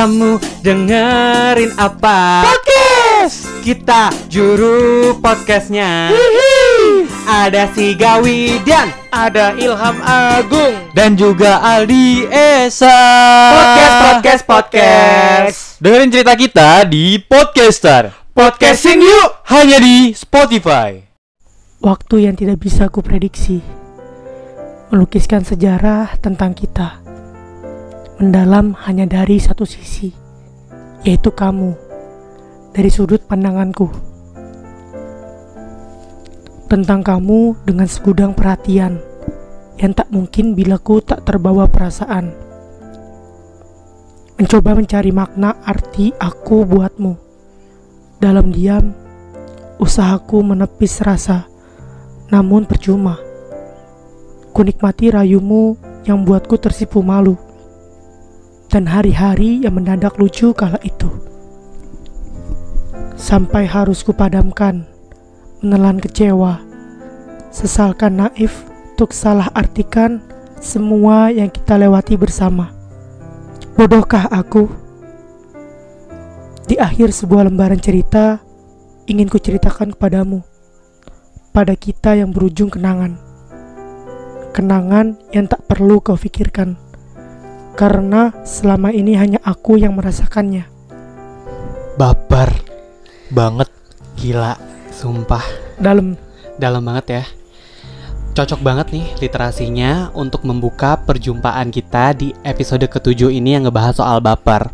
Kamu dengerin apa? Podcast. Kita juru podcastnya Ada si Gawi dan Ada Ilham Agung. dan juga Aldi Esa. Podcast, podcast, podcast Dengerin cerita kita di Podcaster. Podcastin yuk Hanya di Spotify. Waktu yang tidak bisa ku prediksi. Melukiskan sejarah tentang kita. Mendalam hanya dari satu sisi, yaitu kamu. Dari sudut pandanganku. Tentang kamu dengan segudang perhatian yang tak mungkin bila ku tak terbawa perasaan. Mencoba mencari makna arti aku buatmu. Dalam diam, usahaku menepis rasa, namun percuma. Kunikmati rayumu yang buatku tersipu malu, dan hari-hari yang mendadak lucu kala itu. Sampai harus kupadamkan, menelan kecewa, sesalkan naif untuk salah artikan semua yang kita lewati bersama. Bodohkah aku? Di akhir sebuah lembaran cerita, ingin ku ceritakan kepadamu. Pada kita yang berujung kenangan. Kenangan yang tak perlu kau pikirkan. Karena selama ini hanya aku yang merasakannya. Baper Banget Gila Sumpah Dalam Dalam banget ya Cocok banget nih literasinya untuk membuka perjumpaan kita di episode ketujuh ini yang ngebahas soal baper.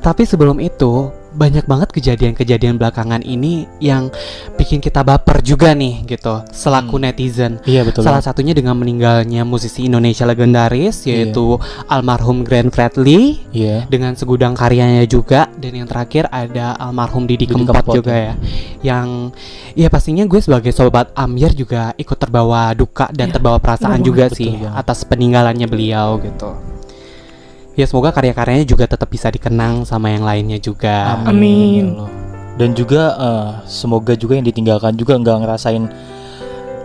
Tapi sebelum itu, banyak banget kejadian-kejadian belakangan ini yang bikin kita baper juga nih gitu, selaku Hmm. netizen. Iya betul. Salah satunya dengan meninggalnya musisi Indonesia legendaris Iya. yaitu almarhum Glenn Fredly Iya. dengan segudang karyanya juga dan yang terakhir ada almarhum Didi, Didi Kempot, Kempot, juga ya yang ya pastinya gue sebagai sobat Amir juga ikut terbawa duka dan Iya, terbawa perasaan benar juga banget, sih betul banget. atas peninggalannya beliau gitu ya semoga karya-karyanya juga tetap bisa dikenang sama yang lainnya juga Amin. ya. Dan juga eh, semoga juga yang ditinggalkan juga nggak ngerasain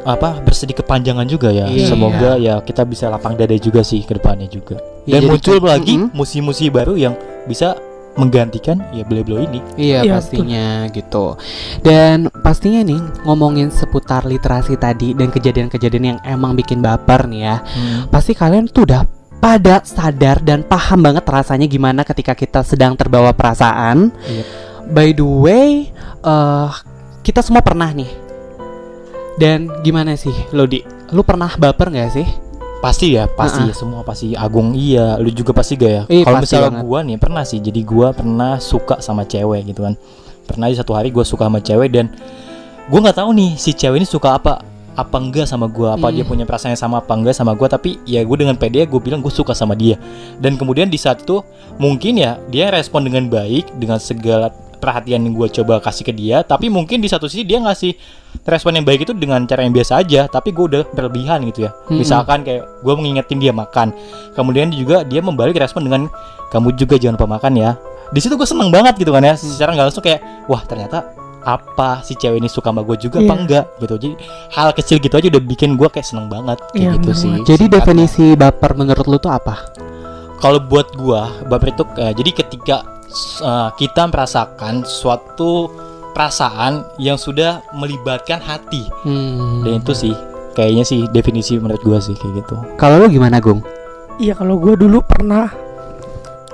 apa bersedih kepanjangan juga ya. Iya. Semoga ya kita bisa lapang dada juga sih ke depannya juga. Ya, Dan jadi muncul kan- lagi musim-musim baru yang bisa menggantikan ya beliau-beliau ini. Iya Iya, pastinya gitu Dan pastinya nih ngomongin seputar literasi tadi dan kejadian-kejadian yang emang bikin baper nih ya pasti kalian tuh udah pada sadar dan paham banget rasanya gimana ketika kita sedang terbawa perasaan. Iya. By the way, eh kita semua pernah nih. Dan gimana sih, Lodi? Lu pernah baper nggak sih? Pasti ya, pasti Uh-uh. ya, semua pasti Agung iya, lu juga pasti gak ya? Iya, Kalau misalnya banget. gua nih pernah sih, jadi gua pernah suka sama cewek gitu kan. Pernah di satu hari gua suka sama cewek dan gua nggak tahu nih si cewek ini suka apa apa enggak sama gua? Apa Hmm. dia punya perasaan yang sama apa enggak sama gua? Tapi ya gue dengan pede gue bilang gue suka sama dia. Dan kemudian di saat itu mungkin ya dia respon dengan baik dengan segala perhatian yang gue coba kasih ke dia. Tapi mungkin di satu sisi dia ngasih respon yang baik itu dengan cara yang biasa aja. Tapi gue udah berlebihan gitu ya. Mm-mm. misalkan kayak gue mengingetin dia makan. Kemudian juga dia membalik respon dengan kamu juga jangan lupa makan ya. Di situ gue seneng banget gitu kan ya. Secara nggak langsung kayak wah ternyata apa si cewek ini suka sama gue juga apa Iya. enggak gitu jadi hal kecil gitu aja udah bikin gue kayak seneng banget kayak Iya, gitu bener sih. Jadi singkatnya. definisi baper menurut lu tuh apa? kalau buat gua baper itu eh, jadi ketika eh, kita merasakan suatu perasaan yang sudah melibatkan hati Hmm. dan itu sih kayaknya sih definisi menurut gua sih kayak gitu Kalau lu gimana, Gung? Iya kalau gue dulu pernah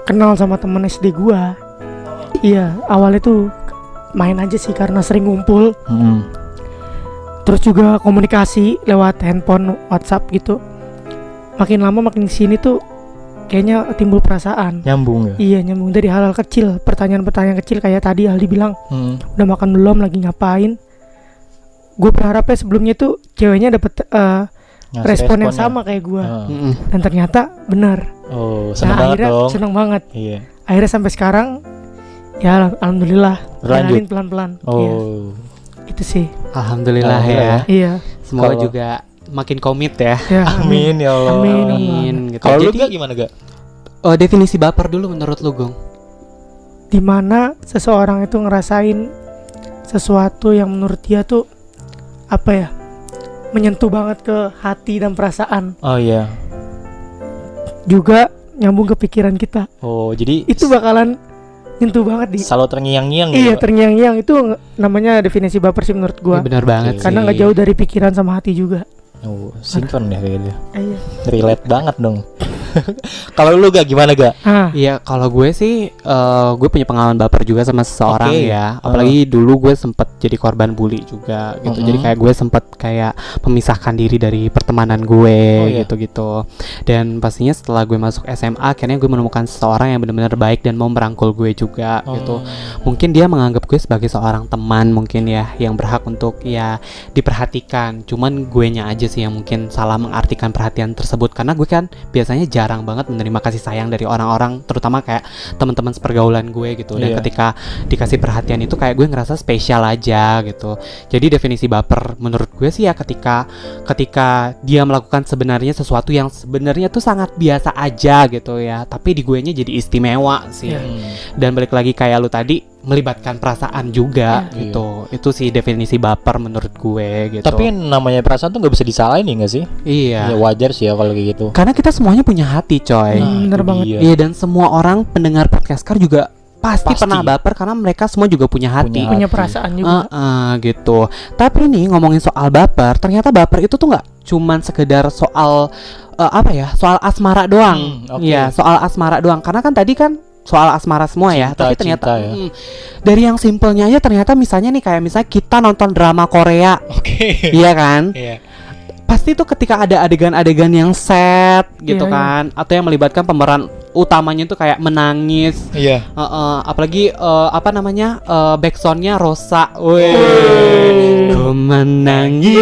kenal sama temen SD gue Iya awalnya tuh main aja sih karena sering ngumpul. Hmm. Terus juga komunikasi lewat handphone, WhatsApp gitu. Makin lama makin sini tuh kayaknya timbul perasaan. Nyambung ya? Iya nyambung dari hal-hal kecil Pertanyaan-pertanyaan kecil kayak tadi Aldi bilang. Hmm. Udah makan belum, lagi ngapain? Gue berharapnya sebelumnya tuh ceweknya dapet eh, Ngasih respon yang responnya. sama kayak gue Ah. Dan ternyata benar oh seneng Nah banget akhirnya dong. seneng banget. Iya. Akhirnya sampai sekarang ya al- alhamdulillah jalanin pelan-pelan Iya, oh itu sih Alhamdulillah Alhamdulillah ya. iya Semoga Kalau- juga makin komit ya. ya amin ya Allah Amin. Amin. Gitu. kalau lu Jadi, gak gimana gak oh, definisi baper dulu menurut lu, Gung. di mana seseorang itu ngerasain sesuatu yang menurut dia tuh apa ya menyentuh banget ke hati dan perasaan oh iya juga nyambung ke pikiran kita. Oh, jadi Itu bakalan nyentuh banget di. selalu terngiang-ngiang Iya, gitu. terngiang-ngiang itu namanya definisi baper sih menurut gua. Iya, benar banget Oke. sih. Karena nggak jauh dari pikiran sama hati juga. Oh, sinkron ya kayak gitu. Iya. Relate banget dong. Kalau lu gak gimana gak? Ah, Iya, kalau gue sih, eh, gue punya pengalaman baper juga sama seseorang Oke. ya. Apalagi dulu gue sempet jadi korban bully juga gitu. Jadi Mm-mm. kayak gue sempet kayak memisahkan diri dari pertemanan gue Oh, iya. gitu-gitu. Dan pastinya setelah gue masuk SMA, akhirnya gue menemukan seseorang yang benar-benar baik dan mau merangkul gue juga Oh. gitu. Mungkin dia menganggap gue sebagai seorang teman mungkin ya, yang berhak untuk ya diperhatikan. Cuman gue nya aja sih yang mungkin salah mengartikan perhatian tersebut karena gue kan biasanya jarang banget menerima kasih sayang dari orang-orang, terutama kayak teman-teman sepergaulan gue gitu. Dan Iya. ketika dikasih perhatian itu kayak gue ngerasa spesial aja gitu. Jadi definisi baper menurut gue sih ya ketika ketika dia melakukan sebenarnya sesuatu yang sebenarnya tuh sangat biasa aja gitu ya, tapi di gue nya jadi istimewa sih. Iya. Hmm. Dan balik lagi kayak lu tadi melibatkan perasaan juga Iya. gitu. Itu sih definisi baper menurut gue gitu. Tapi namanya perasaan tuh nggak bisa disalahin ya nggak sih? iya. Ya wajar sih ya kalau kayak gitu. Karena kita semuanya punya hati, coy. Hmm, bener itu banget. dia. Iya dan semua orang pendengar podcast Kar juga pasti, Pasti. pernah baper karena mereka semua juga punya hati. Punya punya perasaan juga. Heeh, gitu. Tapi nih ngomongin soal baper, ternyata baper itu tuh nggak cuman sekedar soal eh, apa ya? Soal asmara doang. Hmm, oke. Iya, soal asmara doang. Karena kan tadi kan soal asmara semua ya, Cinta, tapi ternyata cinta ya. mm, dari yang simpelnya aja ternyata misalnya nih kayak misalnya kita nonton drama Korea, Oke. iya kan? Iya. Pasti tuh ketika ada adegan-adegan yang sad gitu iya. kan, atau yang melibatkan pemeran utamanya tuh kayak menangis, Iya. Heeh, apalagi eh, apa namanya eh, backsoundnya Rosa, weh, ku menangis,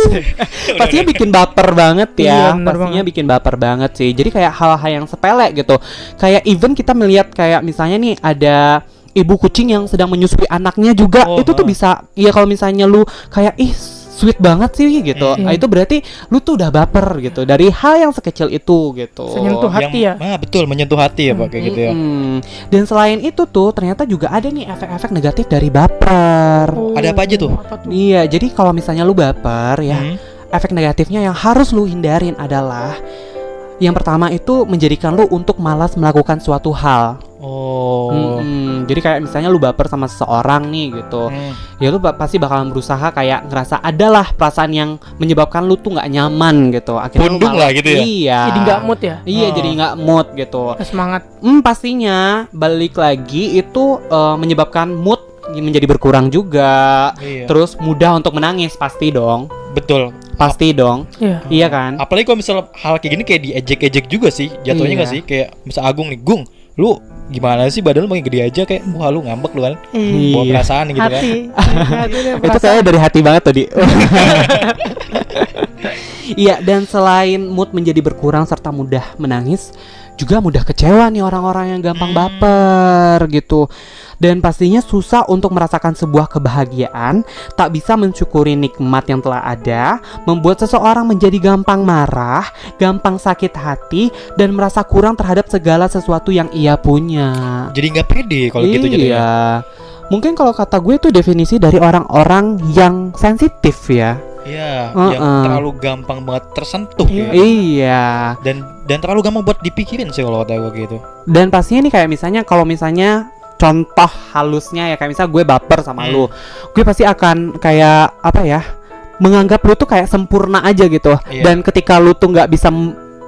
pastinya bikin baper banget Iya, ya, bener pastinya banget. bikin baper banget sih. Jadi kayak hal-hal yang sepele gitu, kayak even kita melihat kayak misalnya nih ada ibu kucing yang sedang menyusui anaknya juga, Oh, itu tuh bisa, ya kalau misalnya lu kayak ih sweet banget sih gitu, Hmm. Nah, itu berarti lu tuh udah baper gitu dari hal yang sekecil itu gitu. Senyentuh hati ya. Ah, betul menyentuh hati ya Pak kayak gitu ya. Mm-mm. Dan selain itu tuh ternyata juga ada nih efek-efek negatif dari baper. Oh, Ada apa aja tuh? Apa tuh? Iya, jadi kalau misalnya lu baper ya, Hmm. efek negatifnya yang harus lu hindarin adalah yang pertama itu menjadikan lu untuk malas melakukan suatu hal. Oh. Mm-mm. Jadi kayak misalnya lu baper sama seseorang nih gitu, Hmm. ya lu pasti bakalan berusaha kayak ngerasa adalah perasaan yang menyebabkan lu tuh nggak nyaman gitu. Akhirnya malah- lah gitu ya? Iya. Jadi nggak mood ya. Iya, Oh. jadi nggak mood gitu. Semangat. Hmm, pastinya balik lagi itu eh, menyebabkan mood menjadi berkurang juga. Iya. Terus mudah untuk menangis pasti dong. Betul. Pasti dong. Iya. Iya kan? Apalagi kalau misal hal kayak gini kayak diejek-ejek juga sih jatuhnya Iya. nggak sih kayak misal Agung nih Gung lu gimana sih badan lu makin gede aja kayak wah lu ngambek lu kan Iya. bawa perasaan gitu kan Hati. Hati deh, Itu kayaknya dari hati banget tadi. Iya, dan selain mood menjadi berkurang serta mudah menangis, juga mudah kecewa nih orang-orang yang gampang Hmm. baper gitu. Dan pastinya susah untuk merasakan sebuah kebahagiaan, tak bisa mensyukuri nikmat yang telah ada, membuat seseorang menjadi gampang marah, gampang sakit hati, dan merasa kurang terhadap segala sesuatu yang ia punya. jadi nggak pede kalau gitu iya. jadinya Mungkin kalau kata gue itu definisi dari orang-orang yang sensitif ya. Iya yang Uh-uh. terlalu gampang banget tersentuh Iya. ya Iya. dan dan terlalu gampang buat dipikirin sih kalau kata gue gitu Dan pastinya nih kayak misalnya kalau misalnya contoh halusnya ya kayak misal gue baper sama Hmm. lu. Gue pasti akan kayak apa ya? menganggap lu tuh kayak sempurna aja gitu. Iya. Dan ketika lu tuh nggak bisa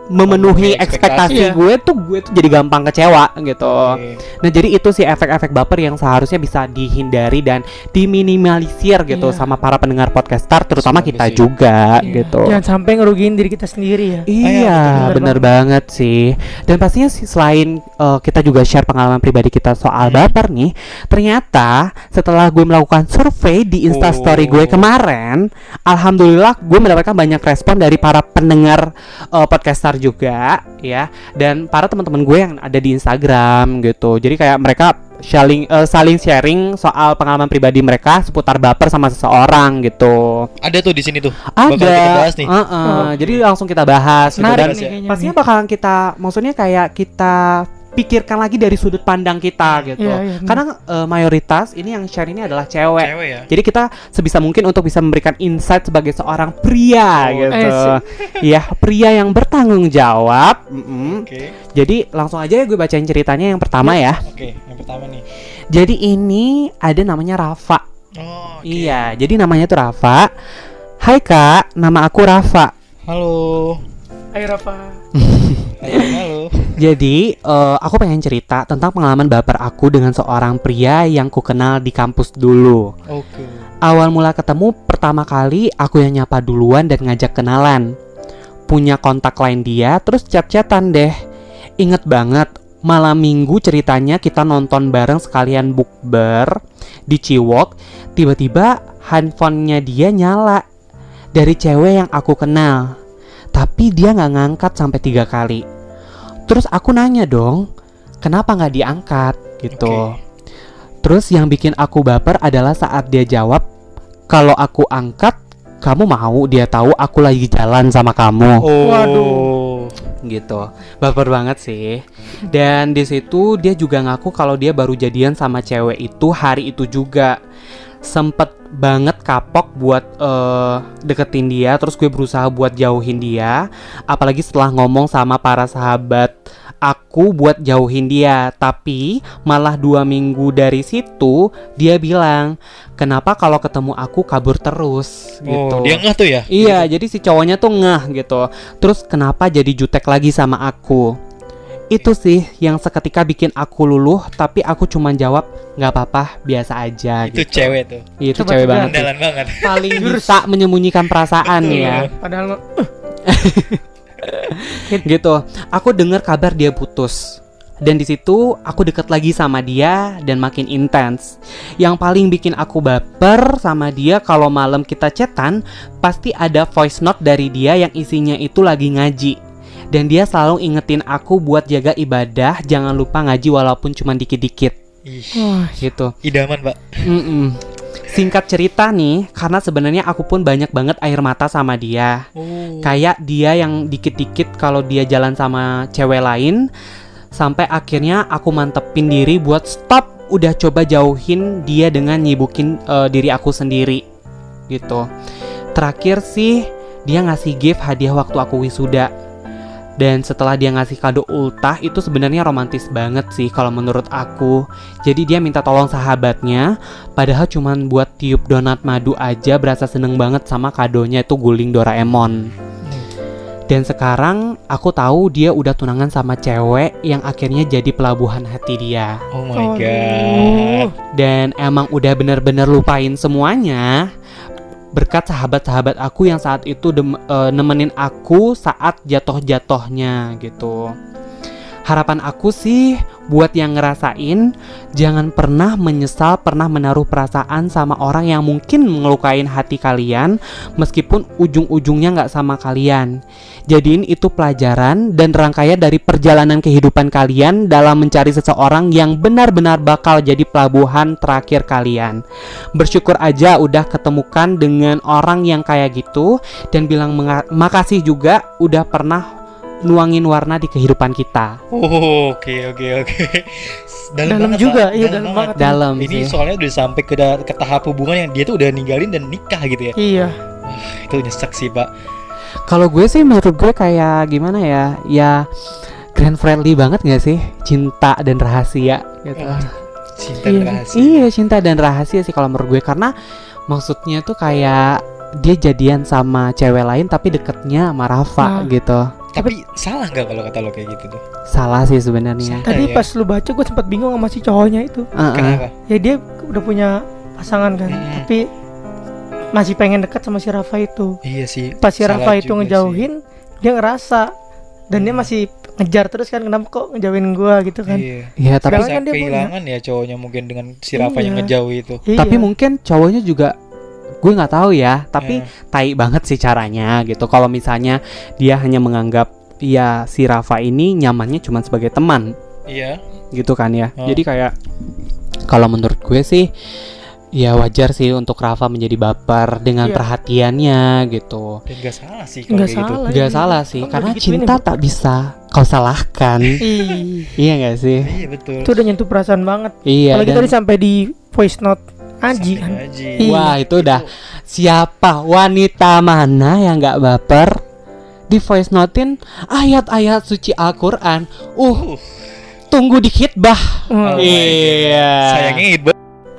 memenuhi ekspektasi. Iya. gue tuh gue tuh jadi gampang kecewa gitu. Oke. Nah jadi itu sih efek-efek baper yang seharusnya bisa dihindari dan diminimalisir gitu Iya. sama para pendengar podcastar terutama Semoga kita sih. juga Iya. gitu. Jangan sampai ngerugiin diri kita sendiri ya. Iya, bener bener banget sih. Dan pastinya sih selain uh, kita juga share pengalaman pribadi kita soal Hmm. baper nih, ternyata setelah gue melakukan survei di Instastory gue Oh. kemarin, alhamdulillah gue mendapatkan banyak respon dari para pendengar uh, podcaster juga, ya, dan para teman-teman gue yang ada di Instagram gitu. Jadi kayak mereka sharing uh, saling sharing soal pengalaman pribadi mereka seputar baper sama seseorang gitu. ada tuh di sini tuh Bakal Ada. kita bahas nih. Uh-uh. Oh. Jadi langsung kita bahas gitu. Menarik Dan bahas nih ya. pastinya bakalan kita maksudnya kayak kita pikirkan lagi dari sudut pandang kita gitu. Iya, iya, benar. Karena eh, mayoritas ini yang share ini adalah cewek. Cewek ya. Jadi kita sebisa mungkin untuk bisa memberikan insight sebagai seorang pria Oh, gitu. eh, Iya, pria yang bertanggung jawab. Mm-mm. Oke. Jadi langsung aja ya gue bacain ceritanya yang pertama ya. Oke, yang pertama nih. Jadi ini ada namanya Rafa. Oh, oke. Iya, jadi namanya tuh Rafa. Hai Kak, nama aku Rafa. Halo. Ayo Rafa. Jadi, eh, aku pengen cerita tentang pengalaman baper aku dengan seorang pria yang ku kenal di kampus dulu. Oke. Awal mula ketemu pertama kali aku yang nyapa duluan dan ngajak kenalan. Punya kontak lain dia, terus chat-chatan deh. Ingat banget, malam minggu ceritanya kita nonton bareng sekalian bukber di Ciwok. Tiba-tiba handphonenya dia nyala dari cewek yang aku kenal. Tapi dia nggak ngangkat sampai tiga kali. Terus aku nanya dong, kenapa nggak diangkat gitu. Oke. Terus yang bikin aku baper adalah saat dia jawab, kalau aku angkat, kamu mau dia tahu aku lagi jalan sama kamu. Oh. Waduh. Gitu. Baper banget sih. Dan di situ dia juga ngaku kalau dia baru jadian sama cewek itu hari itu juga. Sempet banget kapok buat eh, deketin dia, terus gue berusaha buat jauhin dia. Apalagi setelah ngomong sama para sahabat aku buat jauhin dia. Tapi malah dua minggu dari situ dia bilang, kenapa kalau ketemu aku kabur terus gitu. Oh, dia ngeh tuh ya? Iya, jadi si cowoknya tuh ngeh gitu. Terus kenapa jadi jutek lagi sama aku? Itu sih yang seketika bikin aku luluh, tapi aku cuma jawab nggak apa-apa, biasa aja. Itu gitu. cewek tuh. Iya, itu Coba cewek banget. banget. Paling bisa menyembunyikan perasaan Betul. ya. Padahal gitu. Aku dengar kabar dia putus. Dan di situ aku deket lagi sama dia dan makin intens. Yang paling bikin aku baper sama dia kalau malam kita chatan, pasti ada voice note dari dia yang isinya itu lagi ngaji. Dan dia selalu ingetin aku buat jaga ibadah, jangan lupa ngaji walaupun cuma dikit-dikit Ih, wah, gitu. idaman, Pak. Mm-mm. Singkat cerita nih, karena sebenarnya aku pun banyak banget air mata sama dia. Oh. Kayak dia yang dikit-dikit kalau dia jalan sama cewek lain Sampai akhirnya aku mantepin diri buat stop Udah coba jauhin dia dengan nyibukin eh, diri aku sendiri Gitu Terakhir sih dia ngasih gift hadiah waktu aku wisuda dan setelah dia ngasih kado ultah itu sebenarnya romantis banget sih kalau menurut aku. Jadi dia minta tolong sahabatnya, padahal cuman buat tiup donat madu aja berasa seneng banget sama kadonya itu guling Doraemon. Dan sekarang aku tahu dia udah tunangan sama cewek yang akhirnya jadi pelabuhan hati dia. Oh my god. Dan emang udah bener-bener lupain semuanya berkat sahabat-sahabat aku yang saat itu dem- eh, nemenin aku saat jatuh-jatuhnya gitu. Harapan aku sih buat yang ngerasain jangan pernah menyesal pernah menaruh perasaan sama orang yang mungkin ngelukain hati kalian meskipun ujung-ujungnya nggak sama kalian. Jadiin itu pelajaran dan rangkaian dari perjalanan kehidupan kalian dalam mencari seseorang yang benar-benar bakal jadi pelabuhan terakhir kalian. Bersyukur aja udah ketemukan dengan orang yang kayak gitu dan bilang makasih juga udah pernah nuangin warna di kehidupan kita. Oh, oke oke oke. Dalam banget, juga, iya, dalam banget. Dalam Ini sih. soalnya udah sampai ke, ke tahap hubungan yang dia tuh udah ninggalin dan nikah gitu ya. iya. Itu nyesek sih, Pak. Kalau gue sih menurut gue kayak gimana ya? Ya grand friendly banget gak sih? Cinta dan rahasia gitu. Cinta Iya. rahasia. Iya cinta dan rahasia sih kalau menurut gue karena maksudnya tuh kayak dia jadian sama cewek lain tapi deketnya sama Rafa Nah. gitu. Tapi salah nggak kalau kata lo kayak gitu tuh? Salah sih sebenarnya. Tadi ya. pas lu baca gue sempat bingung sama si cowoknya itu. Heeh. Kenapa? Ya dia udah punya pasangan kan, Mm-mm. tapi masih pengen dekat sama si Rafa itu. Iya sih. Pas si salah Rafa itu ngejauhin, dia ngerasa dan dia masih ngejar terus kan kenapa kok ngejauhin gua gitu sih. kan. Iya. Iya tapi Sekarang kan dia punya. kehilangan ya cowoknya mungkin dengan si Rafa yang Iya. ngejauh itu. Iya. tapi mungkin cowoknya juga gue nggak tahu ya tapi Ya. tai banget sih caranya gitu kalau misalnya dia hanya menganggap ya si Rafa ini nyamannya cuma sebagai teman Iya. gitu kan ya Oh. jadi kayak kalau menurut gue sih ya wajar sih untuk Rafa menjadi baper dengan Iya. perhatiannya gitu Dan gak salah sih kalau Nggak kayak gitu. salah. Gak ini. salah sih Kamu karena ya, cinta Bu? tak bisa kau salahkan. Iya gak sih? Iya betul. itu udah nyentuh perasaan banget. Iya. Apalagi dan- tadi sampai di voice note Aji kan. Iya. Wah itu udah siapa wanita mana yang nggak baper di voice notein ayat-ayat suci Al-Quran. Uh, tunggu dikit bah. Hmm. Iya. Sayangnya itu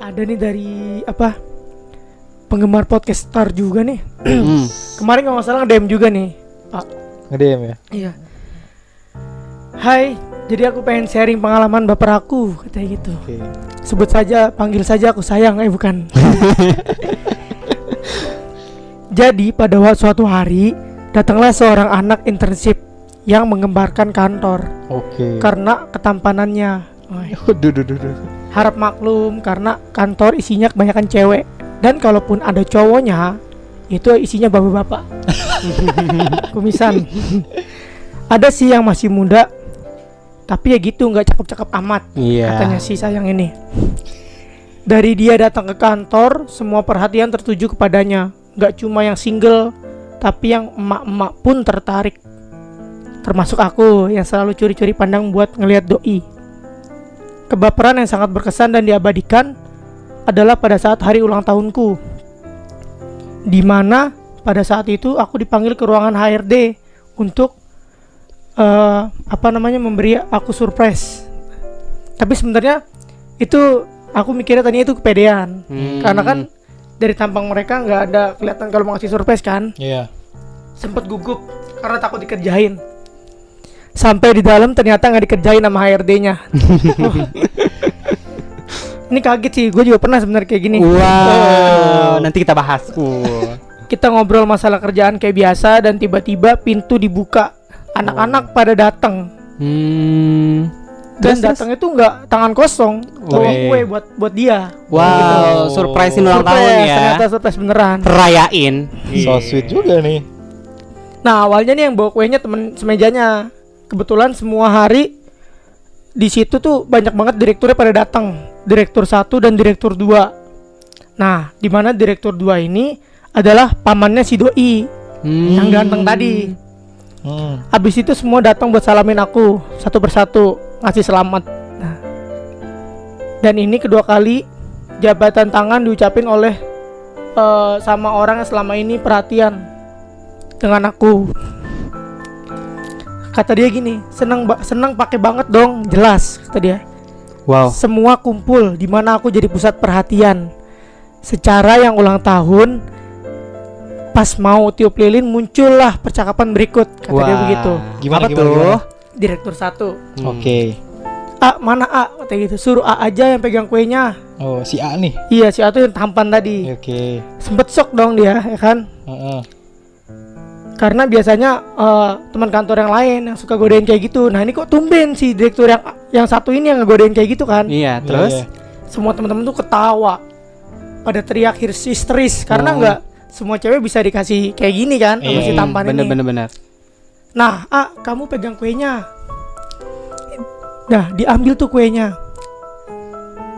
Ada nih dari apa? Penggemar podcast star juga nih. Mm. Kemarin kalau nggak salah nge-DM juga nih. ngedem ya. Iya. Hai, jadi aku pengen sharing pengalaman baper aku, katanya gitu. Oke. Sebut saja, panggil saja aku sayang, eh bukan. jadi pada suatu hari datanglah seorang anak internship yang mengembarkan kantor Oke. karena ketampanannya. Duh, duh, duh. harap maklum karena kantor isinya kebanyakan cewek dan kalaupun ada cowoknya itu isinya bapak-bapak. Kumisan. ada sih yang masih muda tapi ya gitu nggak cakep-cakep amat Iya. katanya si sayang ini. Dari dia datang ke kantor, semua perhatian tertuju kepadanya. Gak cuma yang single, tapi yang emak-emak pun tertarik. Termasuk aku yang selalu curi-curi pandang buat ngelihat doi. Kebaperan yang sangat berkesan dan diabadikan adalah pada saat hari ulang tahunku. Di mana pada saat itu aku dipanggil ke ruangan HRD untuk eh, apa namanya memberi aku surprise. Tapi sebenarnya itu aku mikirnya tadinya itu kepedean Hmm. karena kan dari tampang mereka nggak ada kelihatan kalau mau ngasih surprise kan Iya. sempet gugup karena takut dikerjain sampai di dalam ternyata nggak dikerjain sama HRD-nya ini kaget sih gue juga pernah sebenarnya kayak gini Wow, nanti kita bahas. Uh. kita ngobrol masalah kerjaan kayak biasa dan tiba-tiba pintu dibuka anak-anak pada datang Hmm. dan datang itu nggak tangan kosong bawa Weh. kue buat buat dia Wow, Gitu. surprisein ulang tahun Surprise, ya. ternyata surprise beneran Rayain. So sweet juga nih. Nah awalnya nih yang bawa kuenya temen semejanya Kebetulan semua hari di situ tuh banyak banget direkturnya pada datang Direktur satu dan direktur dua Nah di mana direktur dua ini adalah pamannya si Doi Hmm. Yang ganteng tadi Hmm. Abis itu semua datang buat salamin aku Satu persatu Ngasih selamat Nah. Dan ini kedua kali Jabatan tangan diucapin oleh eh, Sama orang yang selama ini perhatian Dengan aku Kata dia gini Seneng, ba- seneng pakai banget dong Jelas kata dia Wow. Semua kumpul di mana aku jadi pusat perhatian Secara yang ulang tahun Pas mau tiup lilin muncullah percakapan berikut Kata dia Wah. begitu Gimana, Apa gimana, tuh? gimana? Direktur satu Hmm. Oke. A mana A kata gitu Suruh A aja yang pegang kuenya Oh, si A nih. Iya si A tuh yang tampan tadi Oke. Sempet shock dong dia ya kan Heeh. Karena biasanya eh, teman kantor yang lain yang suka godain kayak gitu Nah ini kok tumben si direktur yang yang satu ini yang ngegodain kayak gitu kan Iya, Iya, terus iya. Semua teman-teman tuh ketawa Pada teriak histeris Karena Oh. Semua cewek bisa dikasih kayak gini kan sama si Iya, tampan bener ini bener bener. Nah A kamu pegang kuenya Nah diambil tuh kuenya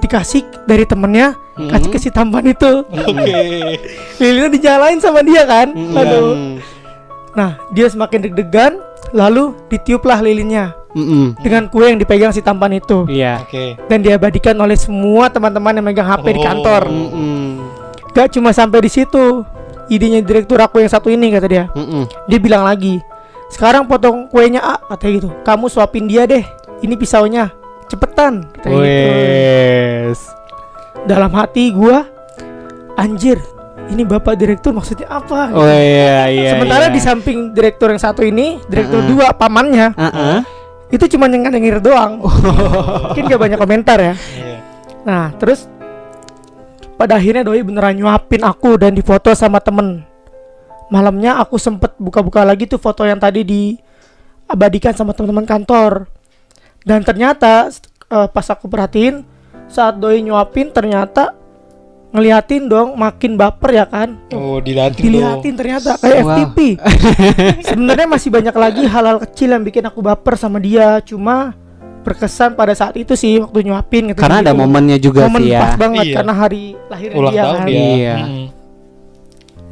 Dikasih dari temennya Hmm. Kasih ke si tampan itu Oke. Lilinnya dijalain sama dia kan Hmm. Aduh Nah dia semakin deg-degan Lalu ditiuplah lilinnya Mm-mm. Dengan kue yang dipegang si tampan itu Iya. Oke. Dan diabadikan oleh semua teman-teman yang megang HP di Oh. kantor Mm-mm. Gak cuma sampai di situ Idenya direktur aku yang satu ini kata dia Mm-mm. Dia bilang lagi Sekarang potong kuenya A Katanya gitu Kamu suapin dia deh Ini pisaunya Cepetan katanya gitu. Dalam hati gua Anjir Ini bapak direktur maksudnya apa Oh iya iya. Sementara iya. di samping direktur yang satu ini, direktur Heeh. dua pamannya, Heeh. itu cuma nyengir nyengir doang. Mungkin gak banyak komentar ya. Iya. Nah, terus pada akhirnya doi beneran nyuapin aku dan difoto sama temen. Malamnya aku sempet buka-buka lagi tuh foto yang tadi diabadikan sama teman-teman kantor. Dan ternyata eh, pas aku perhatiin saat doi nyuapin ternyata ngeliatin dong makin baper ya kan. Oh, dilihatin. dilihatin ternyata kayak Wow. FTP. Sebenarnya masih banyak lagi hal-hal kecil yang bikin aku baper sama dia. Cuma berkesan pada saat itu sih waktu nyuapin gitu. Karena ada momennya juga momen sih ya. pas banget Iya. karena hari lahir Ulang dia tahun kan. dia. Iya. Mm-mm.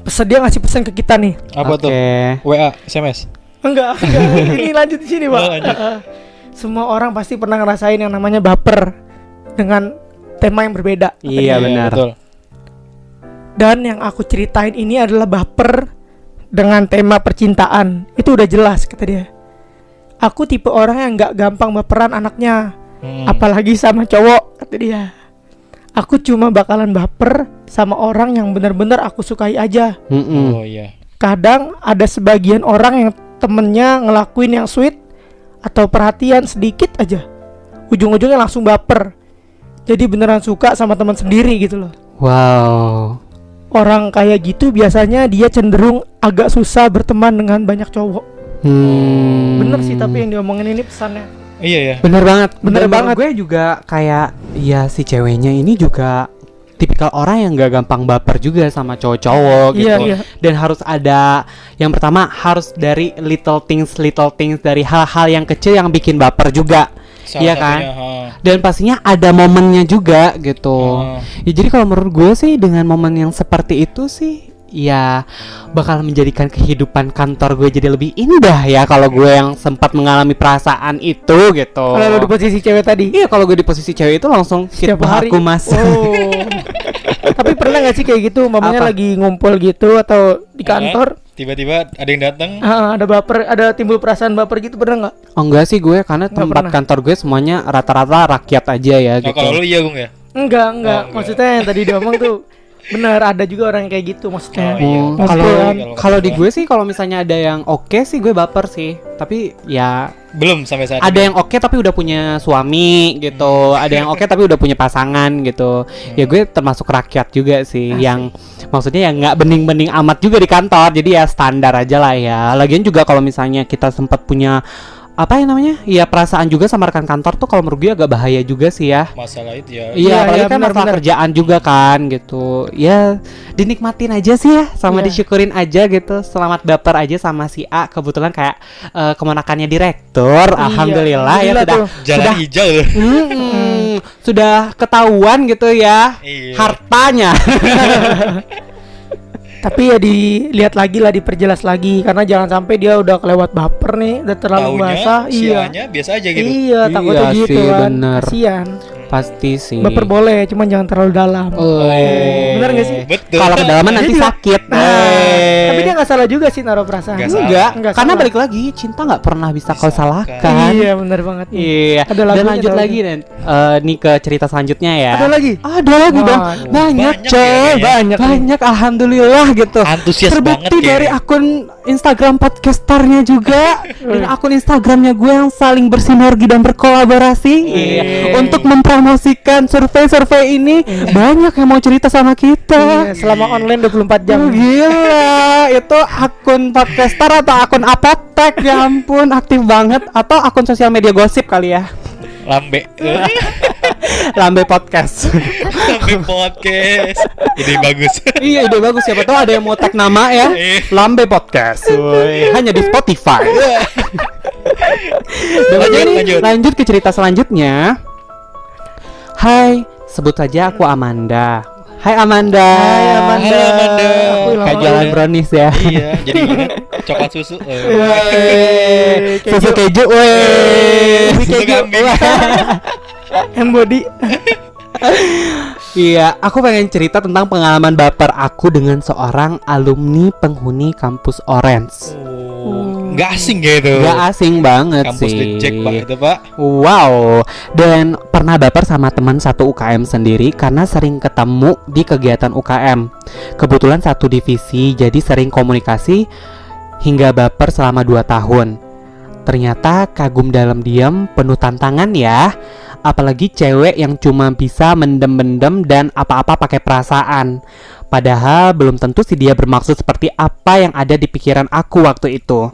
Pesan dia ngasih pesan ke kita nih. Apa Oke. tuh? WA, SMS. Enggak, enggak. ini lanjut di sini, Pak. Oh. Semua orang pasti pernah ngerasain yang namanya baper dengan tema yang berbeda. Iya, dia. benar. betul. Dan yang aku ceritain ini adalah baper dengan tema percintaan. Itu udah jelas kata dia. Aku tipe orang yang nggak gampang baperan anaknya, Hmm. apalagi sama cowok kata dia. Aku cuma bakalan baper sama orang yang benar-benar aku sukai aja. Mm-mm. Oh iya. Kadang ada sebagian orang yang temennya ngelakuin yang sweet atau perhatian sedikit aja. Ujung-ujungnya langsung baper. Jadi beneran suka sama teman sendiri gitu loh. Wow. Orang kayak gitu biasanya dia cenderung agak susah berteman dengan banyak cowok. Hmm. Bener sih tapi yang diomongin ini pesannya. Iya ya. Bener banget, Bener menurut banget. Gue juga kayak, ya si ceweknya ini juga tipikal orang yang gak gampang baper juga sama cowok-cowok gitu. Iya iya. Dan harus ada, yang pertama harus dari little things, little things dari hal-hal yang kecil yang bikin baper juga. Salah Iya kan? satunya, ha. Dan pastinya ada momennya juga gitu. Ah. Ya jadi kalau menurut gue sih dengan momen yang seperti itu sih ya bakal menjadikan kehidupan kantor gue jadi lebih indah ya kalau gue yang sempat mengalami perasaan itu gitu. Kalau lu di posisi cewek tadi. Iya kalau gue di posisi cewek itu langsung Setiap hari. aku mas. Oh. tapi pernah gak sih kayak gitu mamanya Apa? lagi ngumpul gitu atau di Eh, kantor Tiba-tiba ada yang datang. ah, ada baper ada timbul perasaan baper gitu pernah nggak? Oh, enggak sih gue karena Nggak tempat pernah. kantor gue semuanya rata-rata rakyat aja ya Oh, gitu. kalau lu iya, Gung ya? Enggak, enggak. enggak. Maksudnya yang tadi diomong tuh bener ada juga orang yang kayak gitu maksudnya. Oh, iya. Pasti kalau kalau di gue sih kalau misalnya ada yang oke sih gue baper sih. Tapi ya Belum sampai saat ada ini. yang oke tapi udah punya suami gitu ada yang oke tapi udah punya pasangan gitu ya gue termasuk rakyat juga sih yang maksudnya yang nggak bening-bening amat juga di kantor jadi ya standar aja lah ya lagian juga kalau misalnya kita sempat punya apa yang namanya ya perasaan juga sama rekan kantor tuh kalau menurut gue agak bahaya juga sih ya masalah itu ya. Iya, Iya, apalagi iya, kan masalah kerjaan juga kan gitu. Ya, dinikmatin aja sih ya, sama Iya. disyukurin aja gitu. Selamat baper aja sama si A. Kebetulan kayak eh, kemenakannya direktur. Iya, Alhamdulillah ya sudah tuh. Jalan sudah hijau loh. Mm-mm, sudah ketahuan gitu ya Iya. hartanya. Tapi ya dilihat lagi lah, diperjelas lagi karena jangan sampai dia udah kelewat baper nih, udah terlalu Taunya basah. Iya. Biasa aja gitu. Iya, takutnya Iya gitu sih, kan. bener. Kasian. Pasti sih. Baper boleh, cuman jangan terlalu dalam. Oh, Bener nggak sih? Betul. Kalau kedalaman nanti Dia sakit. Nah, Eh. tapi dia nggak salah juga sih naruh perasaan. Nggak enggak, salah. Nggak karena salah. balik lagi cinta nggak pernah bisa kau Disalahkan. salahkan. Iya, bener banget. Iya. Ada Dan lanjut lagi nih. dan eh, nih ke cerita selanjutnya ya. Ada lagi? Ada lagi dong. banyak. Banyak, Banyak coy. ya, kayaknya. Banyak nih. Banyak alhamdulillah gitu. Antusias banget Terbukti dari kayaknya. akun Instagram podcasternya juga dan akun Instagramnya gue yang saling bersinergi dan berkolaborasi iya, untuk mempromosikan survei-survei ini banyak yang mau cerita sama kita. Iya, selama online 24 Oh, jam. gila, itu akun podcaster atau akun apotek ya ampun aktif banget atau akun sosial media gosip kali ya. Lambe. Lambe podcast. Lambe podcast. Ide bagus. iya, ide bagus siapa tahu ada yang mau tag nama ya. Eh. Lambe podcast. Woi, hanya di Spotify. Lanjut, ini, lanjut. lanjut ke cerita selanjutnya. Hai, sebut saja aku Amanda. Hai Amanda. Hai, Amanda. Halo, Amanda. Aku Kayak jualan ya. brownies ya. iya, jadi coklat susu. Eh. Susu keju, weh. Susu keju. kambing. Embody. Iya, aku pengen cerita tentang pengalaman baper aku dengan seorang alumni penghuni kampus Orange. Oh, nggak asing gitu. Gak asing banget Kampus sih. Jack Pak itu Pak. Wow, dan pernah baper sama teman satu UKM sendiri karena sering ketemu di kegiatan UKM. Kebetulan satu divisi, jadi sering komunikasi hingga baper selama 2 tahun. Ternyata kagum dalam diam penuh tantangan ya. Apalagi cewek yang cuma bisa mendem-mendem dan apa-apa pakai perasaan. Padahal belum tentu sih dia bermaksud seperti apa yang ada di pikiran aku waktu itu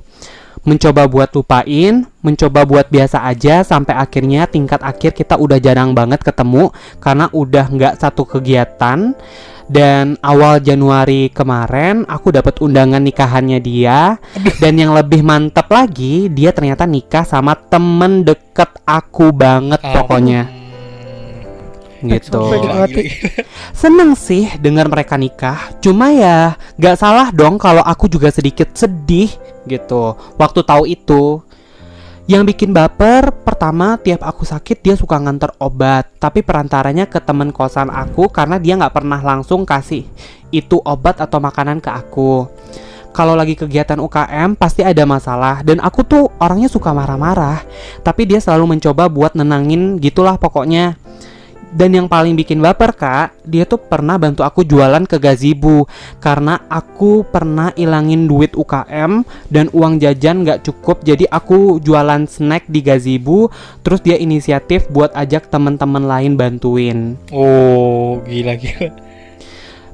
mencoba buat lupain, mencoba buat biasa aja sampai akhirnya tingkat akhir kita udah jarang banget ketemu karena udah nggak satu kegiatan. Dan awal Januari kemarin aku dapat undangan nikahannya dia. Dan yang lebih mantap lagi dia ternyata nikah sama temen deket aku banget pokoknya. Gitu. Seneng sih dengar mereka nikah. Cuma ya gak salah dong kalau aku juga sedikit sedih gitu. Waktu tahu itu. Yang bikin baper pertama tiap aku sakit dia suka nganter obat Tapi perantaranya ke temen kosan aku karena dia nggak pernah langsung kasih itu obat atau makanan ke aku kalau lagi kegiatan UKM pasti ada masalah dan aku tuh orangnya suka marah-marah tapi dia selalu mencoba buat nenangin gitulah pokoknya dan yang paling bikin baper kak dia tuh pernah bantu aku jualan ke gazebo karena aku pernah ilangin duit UKM dan uang jajan nggak cukup jadi aku jualan snack di gazebo terus dia inisiatif buat ajak teman-teman lain bantuin Oh, gila gila.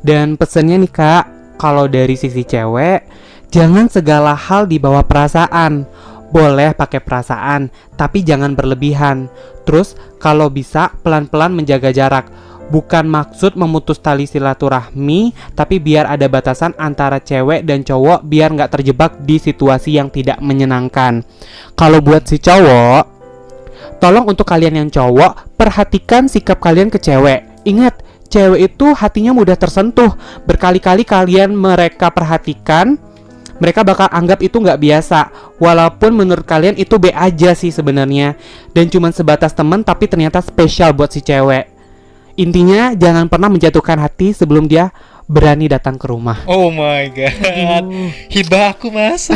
dan pesennya nih kak, kalau dari sisi cewek, jangan segala hal dibawa perasaan. Boleh pakai perasaan, tapi jangan berlebihan. Terus kalau bisa pelan-pelan menjaga jarak. Bukan maksud memutus tali silaturahmi, tapi biar ada batasan antara cewek dan cowok biar nggak terjebak di situasi yang tidak menyenangkan. Kalau buat si cowok, tolong untuk kalian yang cowok, perhatikan sikap kalian ke cewek. Ingat, cewek itu hatinya mudah tersentuh. Berkali-kali kalian mereka perhatikan, mereka bakal anggap itu nggak biasa. Walaupun menurut kalian itu B aja sih sebenarnya, dan cuman sebatas temen tapi ternyata spesial buat si cewek. Intinya jangan pernah menjatuhkan hati sebelum dia berani datang ke rumah. Oh my god. Hibah aku mas.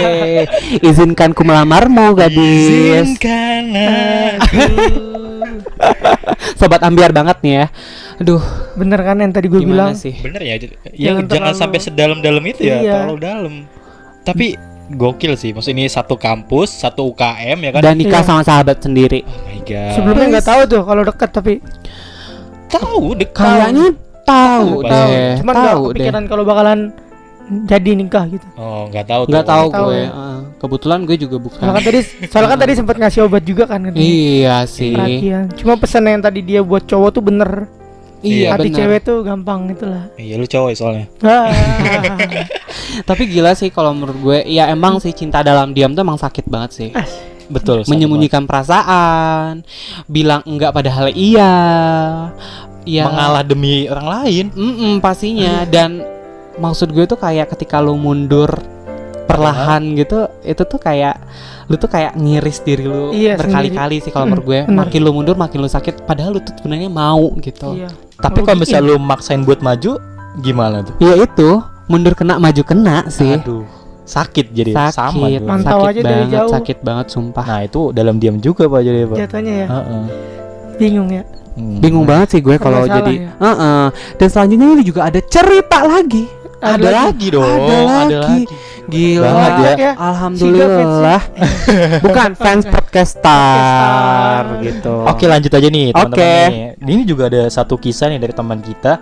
Izinkan ku melamarmu gadis. Izinkan aku. Sobat ambiar banget nih ya. Aduh, Bener kan yang tadi gue bilang? sih? Bener ya. Ya Jangan jangan, terlalu- sampai sedalam-dalam itu ya. Iya. Terlalu dalam. Tapi gokil sih. Maksud ini satu kampus, satu UKM ya kan. Dan nikah Iya. sama sahabat sendiri. Oh my god. Sebelumnya nggak tahu tuh kalau deket tapi tahu dekat. Kayaknya tahu Tahu, deh. Cuman nggak tahu kepikiran kalau bakalan jadi nikah gitu. Oh nggak tahu. Nggak tuh. tahu Tahu gue. ya. eh, kebetulan gue juga bukan. Soalnya kan tadi soalnya kan tadi sempat ngasih obat juga kan katanya. Iya sih. Perhatian. Cuma pesan yang tadi dia buat cowok tuh bener. Iya Hati benar. cewek tuh gampang itulah. Iya lu cowok ya soalnya. Ah. Tapi gila sih kalau menurut gue, ya emang sih cinta dalam diam tuh emang sakit banget sih. Betul. Menyembunyikan perasaan, bilang enggak padahal iya. banget. Ya. Mengalah demi orang lain. Mm-mm, pastinya dan maksud gue tuh kayak ketika lu mundur perlahan gitu, itu tuh kayak lu tuh kayak ngiris diri lu Iya, berkali-kali sih kalau menurut gue. bener. Makin lu mundur makin lu sakit padahal lu tuh sebenarnya mau gitu. iya. Tapi kalau misalnya ya? lu maksain buat maju, gimana tuh? Ya itu, mundur kena maju kena sih. Aduh, sakit jadi sakit, sama. Mantau sakit aja dari banget, jauh. sakit banget sumpah. Nah itu dalam diam juga pak jadi pak. Jatuhnya ya. Heeh. Bingung ya. Hmm. Bingung banget sih gue kalau jadi. ya. Heeh. Dan selanjutnya ini juga ada cerita lagi. Ada lagi dong. Ada Ada lagi. lagi. Gila. Banget ya. ya. Alhamdulillah. Bukan fans podcaster gitu. Oke lanjut aja nih teman-teman Oke. nih. Ini juga ada satu kisah nih dari teman kita.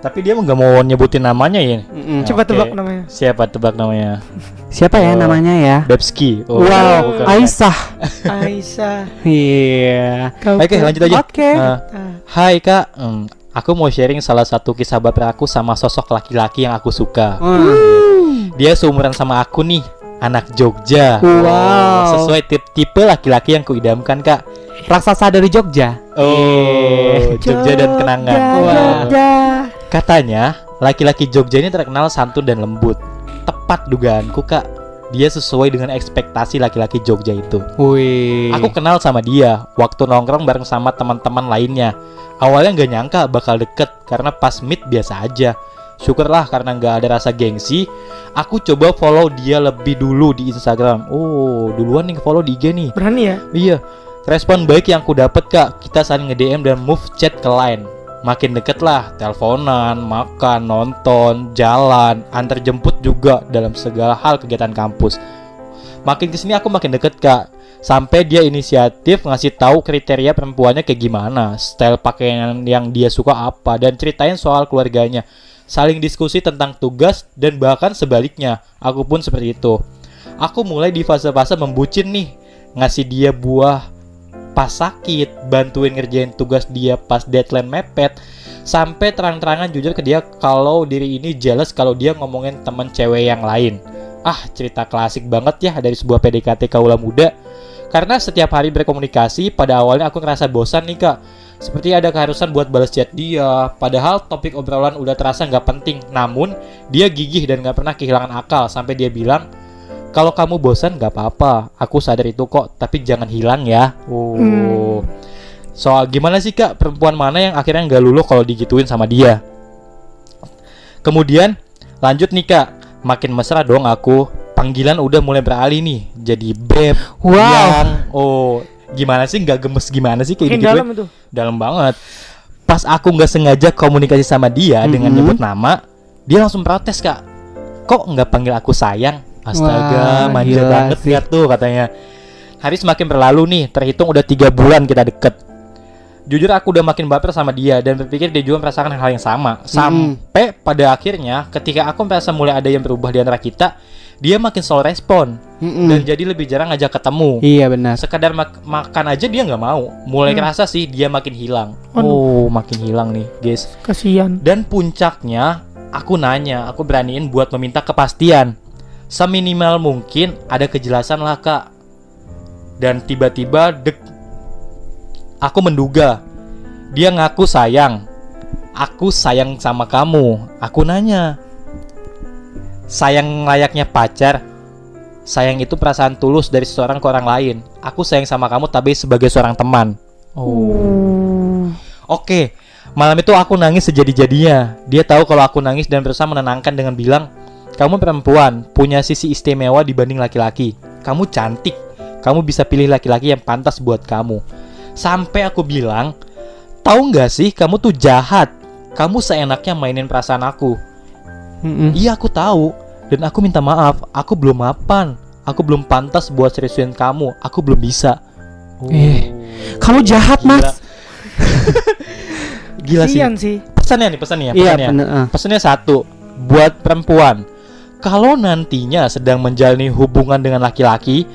Tapi dia nggak mau nyebutin namanya ya. Mm-mm. Coba Oke. tebak namanya. Siapa tebak namanya? Siapa ya Oh. namanya ya? Bebski. Oh, wow, bukan. Aisyah. Aisyah. Iya. Oke lanjut aja. Oke. Nah, Ah. Hai kak, Hmm, aku mau sharing salah satu kisah baper aku sama sosok laki-laki yang aku suka. Hmm. Dia seumuran sama aku nih, anak Jogja. Wow. Sesuai tip tipe laki-laki yang kuidamkan kak. Raksasa dari Jogja. Oh, Jogja dan kenangan. Jogja. Katanya, laki-laki Jogja ini terkenal santun dan lembut. Tepat dugaanku kak. Dia sesuai dengan ekspektasi laki-laki Jogja itu. Wih. Aku kenal sama dia waktu nongkrong bareng sama teman-teman lainnya. Awalnya nggak nyangka bakal deket karena pas meet biasa aja. Syukurlah karena nggak ada rasa gengsi. Aku coba follow dia lebih dulu di Instagram. Oh, duluan nih follow di IG nih. Berani ya? Iya. Respon baik yang aku dapet kak. Kita saling nge-DM dan move chat ke line. Makin deket lah, teleponan, makan, nonton, jalan, antar jemput juga dalam segala hal kegiatan kampus. Makin ke sini aku makin deket kak. Sampai dia inisiatif ngasih tahu kriteria perempuannya kayak gimana, style pakaian yang dia suka apa, dan ceritain soal keluarganya. Saling diskusi tentang tugas dan bahkan sebaliknya. Aku pun seperti itu. Aku mulai di fase-fase membucin nih, ngasih dia buah pas sakit, bantuin ngerjain tugas dia pas deadline mepet, sampai terang-terangan jujur ke dia kalau diri ini jealous kalau dia ngomongin temen cewek yang lain. Ah, cerita klasik banget ya dari sebuah PDKT kaula muda. Karena setiap hari berkomunikasi, pada awalnya aku ngerasa bosan nih kak. Seperti ada keharusan buat balas chat dia, padahal topik obrolan udah terasa nggak penting. Namun, dia gigih dan nggak pernah kehilangan akal sampai dia bilang, kalau kamu bosan nggak apa-apa, aku sadar itu kok, tapi jangan hilang ya. Oh. Hmm. Soal gimana sih kak, perempuan mana yang akhirnya nggak luluh kalau digituin sama dia? Kemudian lanjut nih kak, makin mesra dong aku. Panggilan udah mulai beralih nih, jadi beb. Wow. yang, oh gimana sih nggak gemes gimana sih kayak gitu? dalam itu. Dalam banget. Pas aku nggak sengaja komunikasi sama dia dengan Mhm. nyebut nama, dia langsung protes kak. Kok nggak panggil aku sayang? Astaga, Wah, manja gila banget sih. lihat tuh katanya. Hari semakin berlalu nih, terhitung udah tiga bulan kita deket. Jujur aku udah makin baper sama dia dan berpikir dia juga merasakan hal yang sama. Sampai pada akhirnya ketika aku merasa mulai ada yang berubah di antara kita, dia makin slow respon Mm-mm. dan jadi lebih jarang ngajak ketemu. Iya benar. Sekadar mak- makan aja dia nggak mau. Mulai Hmm. kerasa sih dia makin hilang. Aduh. Oh, makin hilang nih, guys. Kasihan. Dan puncaknya, aku nanya, aku beraniin buat meminta kepastian. Seminimal mungkin ada kejelasan lah, Kak. Dan tiba-tiba dek aku menduga dia ngaku sayang. Aku sayang sama kamu. Aku nanya. Sayang layaknya pacar. Sayang itu perasaan tulus dari seseorang ke orang lain. Aku sayang sama kamu tapi sebagai seorang teman. Oh. Oke, malam itu aku nangis sejadi-jadinya. Dia tahu kalau aku nangis dan berusaha menenangkan dengan bilang, "Kamu perempuan, punya sisi istimewa dibanding laki-laki. Kamu cantik. Kamu bisa pilih laki-laki yang pantas buat kamu." Sampai aku bilang, "Tahu nggak sih, kamu tuh jahat. Kamu seenaknya mainin perasaan aku." Mm-mm. Iya, aku tahu. Dan aku minta maaf, aku belum mapan. Aku belum pantas buat seriusin kamu. Aku belum bisa. Eh, kamu jahat, Gila. Mas. Gila sih. Kasihan sih. Pesannya nih, pesannya, Iya pesannya. ah. Pesannya satu, buat perempuan. Kalau nantinya sedang menjalani hubungan dengan laki-laki,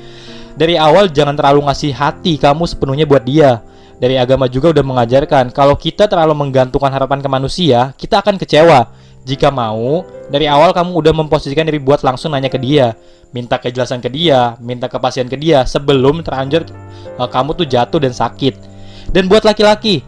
dari awal jangan terlalu ngasih hati kamu sepenuhnya buat dia. Dari agama juga udah mengajarkan kalau kita terlalu menggantungkan harapan ke manusia, kita akan kecewa. Jika mau, dari awal kamu udah memposisikan diri buat langsung nanya ke dia, minta kejelasan ke dia, minta kepastian ke dia sebelum terlanjur eh, kamu tuh jatuh dan sakit. Dan buat laki-laki,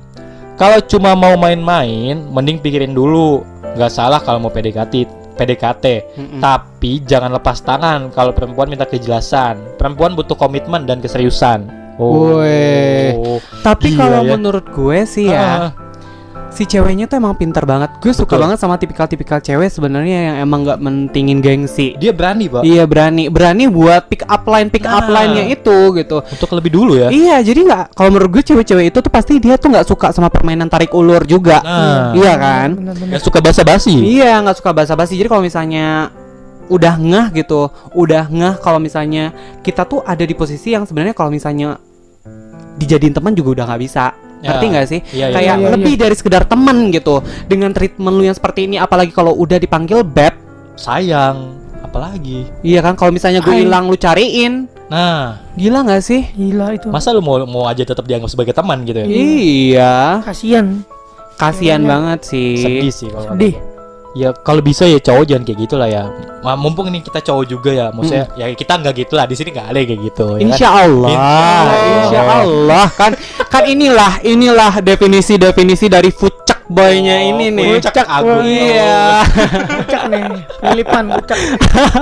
kalau cuma mau main-main, mending pikirin dulu. Nggak salah kalau mau PDKT, PDKT. Mm-mm. Tapi jangan lepas tangan kalau perempuan minta kejelasan. Perempuan butuh komitmen dan keseriusan. Weh. Gila Tapi kalau ya. menurut gue sih ya, si ceweknya tuh emang pintar banget. Gue suka Betul. banget sama tipikal-tipikal cewek sebenarnya yang emang nggak mentingin gengsi. dia berani, Pak. Iya berani, berani buat pick up line, pick up Nah. line-nya itu gitu. Untuk lebih dulu ya. Iya, jadi nggak. Kalau menurut gue cewek-cewek itu tuh pasti dia tuh nggak suka sama permainan tarik ulur juga. Nah, Iya kan? Benar-benar. yang suka basa-basi. Iya, nggak suka basa-basi. Jadi kalau misalnya udah ngeh gitu, udah ngeh kalau misalnya kita tuh ada di posisi yang sebenarnya kalau misalnya dijadiin teman juga udah nggak bisa. Ya. Ngerti nggak sih? Iya, iya, Kayak iya, iya. lebih dari sekedar teman gitu. Dengan treatment lu yang seperti ini, apalagi kalau udah dipanggil beb, sayang, apalagi. iya kan? Kalau misalnya gue hilang, lu cariin, Nah, gila nggak sih? Gila itu. masa lu mau mau aja tetap dianggap sebagai teman gitu ya? Iya, Kasihan. kasihan Ceweknya banget sih. Sedih sih kalau Sedih. Ya kalau bisa ya cowok jangan kayak gitu lah ya. Mumpung ini kita cowok juga ya, maksudnya ya kita nggak gitu lah di sini nggak ada kayak gitu. ya kan? Insya Allah, Insya Allah. Insya Allah kan kan inilah inilah definisi definisi dari fucek boynya Oh, ini nih. Puncak Agung. Iya. Pucak nih. Lilipan pucak.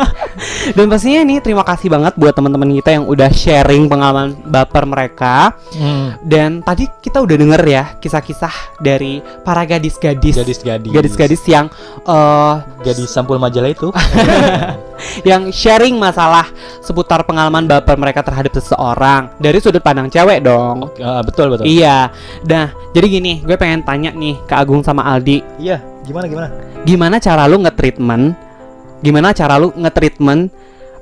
Dan pastinya nih terima kasih banget buat teman-teman kita yang udah sharing pengalaman baper mereka. Hmm, Dan tadi kita udah denger ya kisah-kisah dari para gadis-gadis. gadis-gadis. Gadis-gadis yang eh gadis sampul majalah itu. yang sharing masalah seputar pengalaman baper mereka terhadap seseorang dari sudut pandang cewek dong. Ah, betul betul. Iya. Nah, jadi gini, gue pengen tanya nih ke Agung sama Aldi, Iya, gimana gimana? gimana cara lu nge-treatment? Gimana cara lu nge-treatment?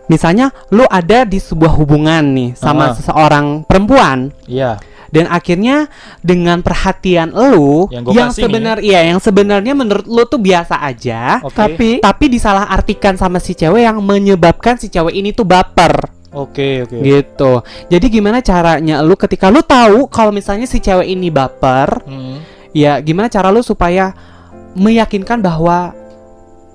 Misalnya lu ada di sebuah hubungan nih sama Ah. seseorang perempuan Iya. dan akhirnya dengan perhatian lu Yang yang kasih nih. sebenar iya yang sebenarnya menurut lu tuh biasa aja, Oke. Tapi tapi disalahartikan sama si cewek yang menyebabkan si cewek ini tuh baper. Oke, oke. gitu. Jadi gimana caranya lu ketika lu tahu kalau misalnya si cewek ini baper, Hmm. Ya gimana cara lu supaya meyakinkan bahwa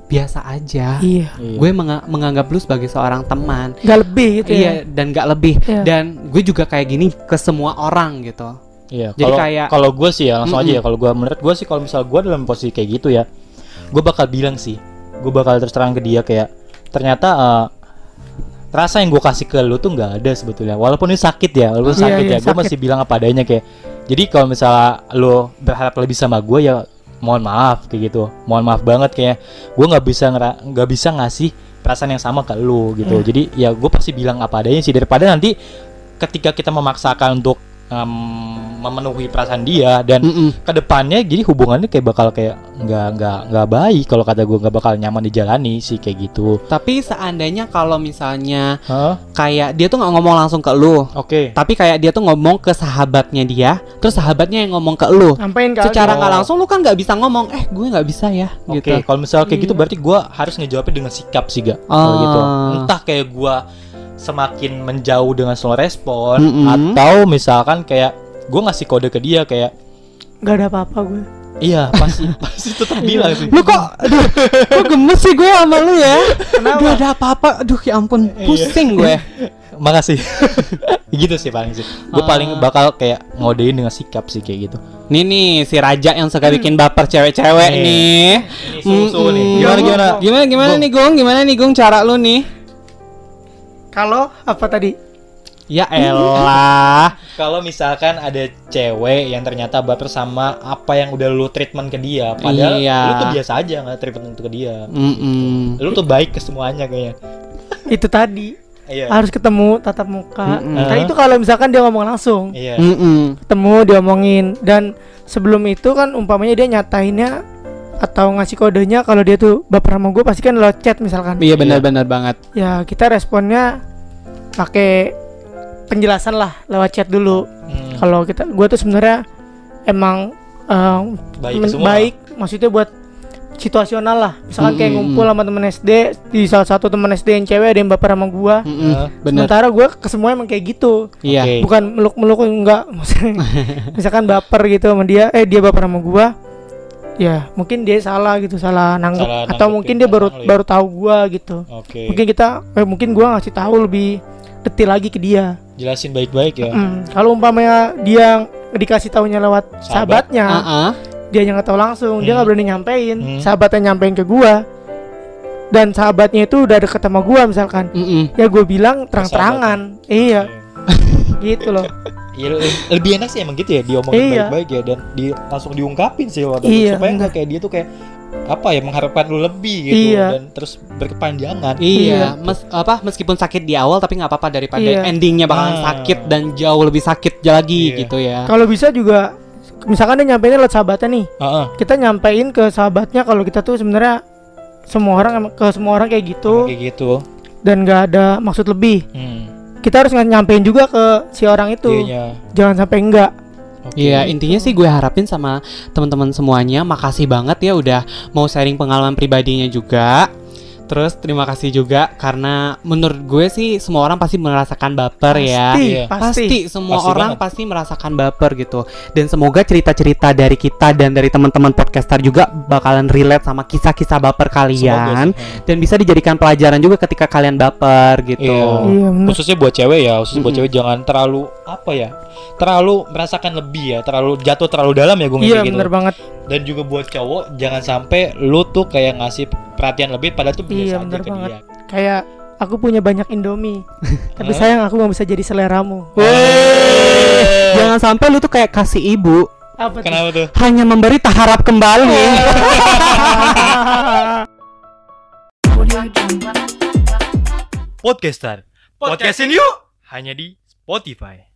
biasa aja. Iya. Iya. Gue menga- menganggap lu sebagai seorang teman. Gak lebih gitu Iya, ya. dan gak lebih. Iya. Dan gue juga kayak gini ke semua orang gitu. Iya, Jadi kalau kayak- kalau gue sih ya langsung aja Mm-mm. ya kalau gue menurut gue sih kalau misal gue dalam posisi kayak gitu ya, gue bakal bilang sih, gue bakal terus terang ke dia kayak ternyata eh, rasa yang gue kasih ke lu tuh nggak ada sebetulnya, walaupun ini sakit ya, walaupun Iya, sakit iya, ya, gue masih bilang apa adanya kayak, jadi kalau misalnya lu berharap lebih sama gue ya mohon maaf kayak gitu, mohon maaf banget kayak gue nggak bisa nggak bisa ngasih perasaan yang sama ke lu gitu, Iya. jadi ya gue pasti bilang apa adanya sih. Daripada nanti ketika kita memaksakan untuk em, memenuhi perasaan dia dan Mm-mm. ke depannya jadi hubungannya kayak bakal kayak nggak nggak nggak baik kalau kata gue nggak bakal nyaman dijalani sih kayak gitu. Tapi seandainya kalau misalnya Hah? kayak dia tuh nggak ngomong langsung ke lu, Oke. tapi kayak dia tuh ngomong ke sahabatnya dia, terus sahabatnya yang ngomong ke lu. Sampein kali. Secara nggak Oh. langsung lu kan nggak bisa ngomong, eh gue nggak bisa ya, Oke, gitu. kalau misalnya kayak gitu Iya. berarti gue harus ngejawabnya dengan sikap sih gak? Kalau Ah. gitu. Entah kayak gue semakin menjauh dengan slow respon Mm-mm. atau misalkan kayak gue ngasih kode ke dia kayak Gak ada apa-apa gue. iya pasti pasti tetap bilang sih. Lu kok, aduh, kok gemes sih gue sama lu ya? Kenapa? Gak ada apa-apa, aduh ya ampun, pusing gue. Makasih. gitu sih paling sih. Gue Ah. paling bakal kayak ngodein dengan sikap sih kayak gitu. Nih nih si Raja yang suka bikin baper cewek-cewek Nih. nih. Ini susu nih. Mm-mm. Gimana Gimana, gimana? Gimana gimana Gong. nih Gung? Gimana nih Gung cara lu nih? Kalau apa tadi? Ya elah. Kalau misalkan ada cewek yang ternyata baper sama apa yang udah lu treatment ke dia, padahal Iya. lu tuh biasa aja nggak treatment itu ke dia. Mm-mm. Lu tuh baik ke semuanya kayaknya. Itu tadi. Iya. Harus ketemu tatap muka. Mm-mm. Nah, itu kalau misalkan dia ngomong langsung. Iya. Mm-mm. Ketemu diomongin dan sebelum itu kan umpamanya dia nyatainnya atau ngasih kodenya kalau dia tuh baper sama gue pasti kan lewat chat misalkan. Iya benar-benar banget. Ya, kita responnya pakai penjelasan lah lewat chat dulu. Hmm, Kalau kita gue tuh sebenarnya emang eh, baik men- semua. baik maksudnya buat situasional lah misalkan kayak Mm-mm. ngumpul sama temen SD di salah satu temen SD yang cewek ada yang baper sama gua. Heeh. Bener. sementara gua ke semua emang kayak gitu Iya. Oke. bukan meluk-meluk enggak maksudnya misalkan baper gitu sama dia eh dia baper sama gua ya mungkin dia salah gitu salah nanggep Salah atau mungkin dia baru ya. baru tahu gua gitu Oke. mungkin kita eh, mungkin gua ngasih tahu lebih detil lagi ke dia Jelasin baik-baik ya. Mm, kalau umpamanya dia dikasih tahunya lewat Sahabat. sahabatnya Ah-ah. dia yang nggak tahu langsung dia Hmm. nggak berani nyampein Hmm. sahabatnya nyampein ke gua dan sahabatnya itu udah deket sama gua misalkan Mm-mm. ya gue bilang terang-terangan iya gitu loh Iya, le- lebih enak sih emang gitu ya diomongin Iya. baik-baik ya dan di langsung diungkapin sih waktu itu, Iya, supaya nggak kayak dia tuh kayak apa ya mengharapkan lu lebih gitu Iya. dan terus berkepanjangan. Iya, Iya. mes- apa meskipun sakit di awal tapi nggak apa-apa daripada Iya. endingnya bakalan Ah. sakit dan jauh lebih sakit lagi Iya. gitu ya. kalau bisa juga misalkan dia nyampein lewat sahabatnya nih Heeh. kita nyampein ke sahabatnya kalau kita tuh sebenarnya semua orang ke semua orang kayak gitu Kayak gitu. dan nggak ada maksud lebih Hmm. Kita harus nyampein juga ke si orang itu Dianya. jangan sampai enggak Oke. Iya, intinya sih gue harapin sama teman-teman semuanya makasih banget ya udah mau sharing pengalaman pribadinya juga. Terus terima kasih juga karena menurut gue sih semua orang pasti merasakan baper ya. pasti Iya. pasti, Pasti semua Pasti orang banget. pasti merasakan baper gitu. Dan semoga cerita-cerita dari kita dan dari teman-teman podcaster juga bakalan relate sama kisah-kisah baper Semoga kalian sih. dan bisa dijadikan pelajaran juga ketika kalian baper gitu. Iya. iya bener. Khususnya buat cewek ya, khususnya buat Mm-mm. cewek jangan terlalu apa ya? Terlalu merasakan lebih ya, terlalu jatuh terlalu dalam ya gue iya gitu. bener banget Dan juga buat cowok jangan sampai lu tuh kayak ngasih perhatian lebih padahal tuh biasa Iya, aja bener ke banget. dia. kayak aku punya banyak indomie tapi sayang aku nggak bisa jadi seleramu Wey. Jangan sampai lu tuh kayak kasih ibu apa tuh? Kenapa tuh? hanya memberi tak harap kembali. Podcaster. Podcastin yuk hanya di Spotify.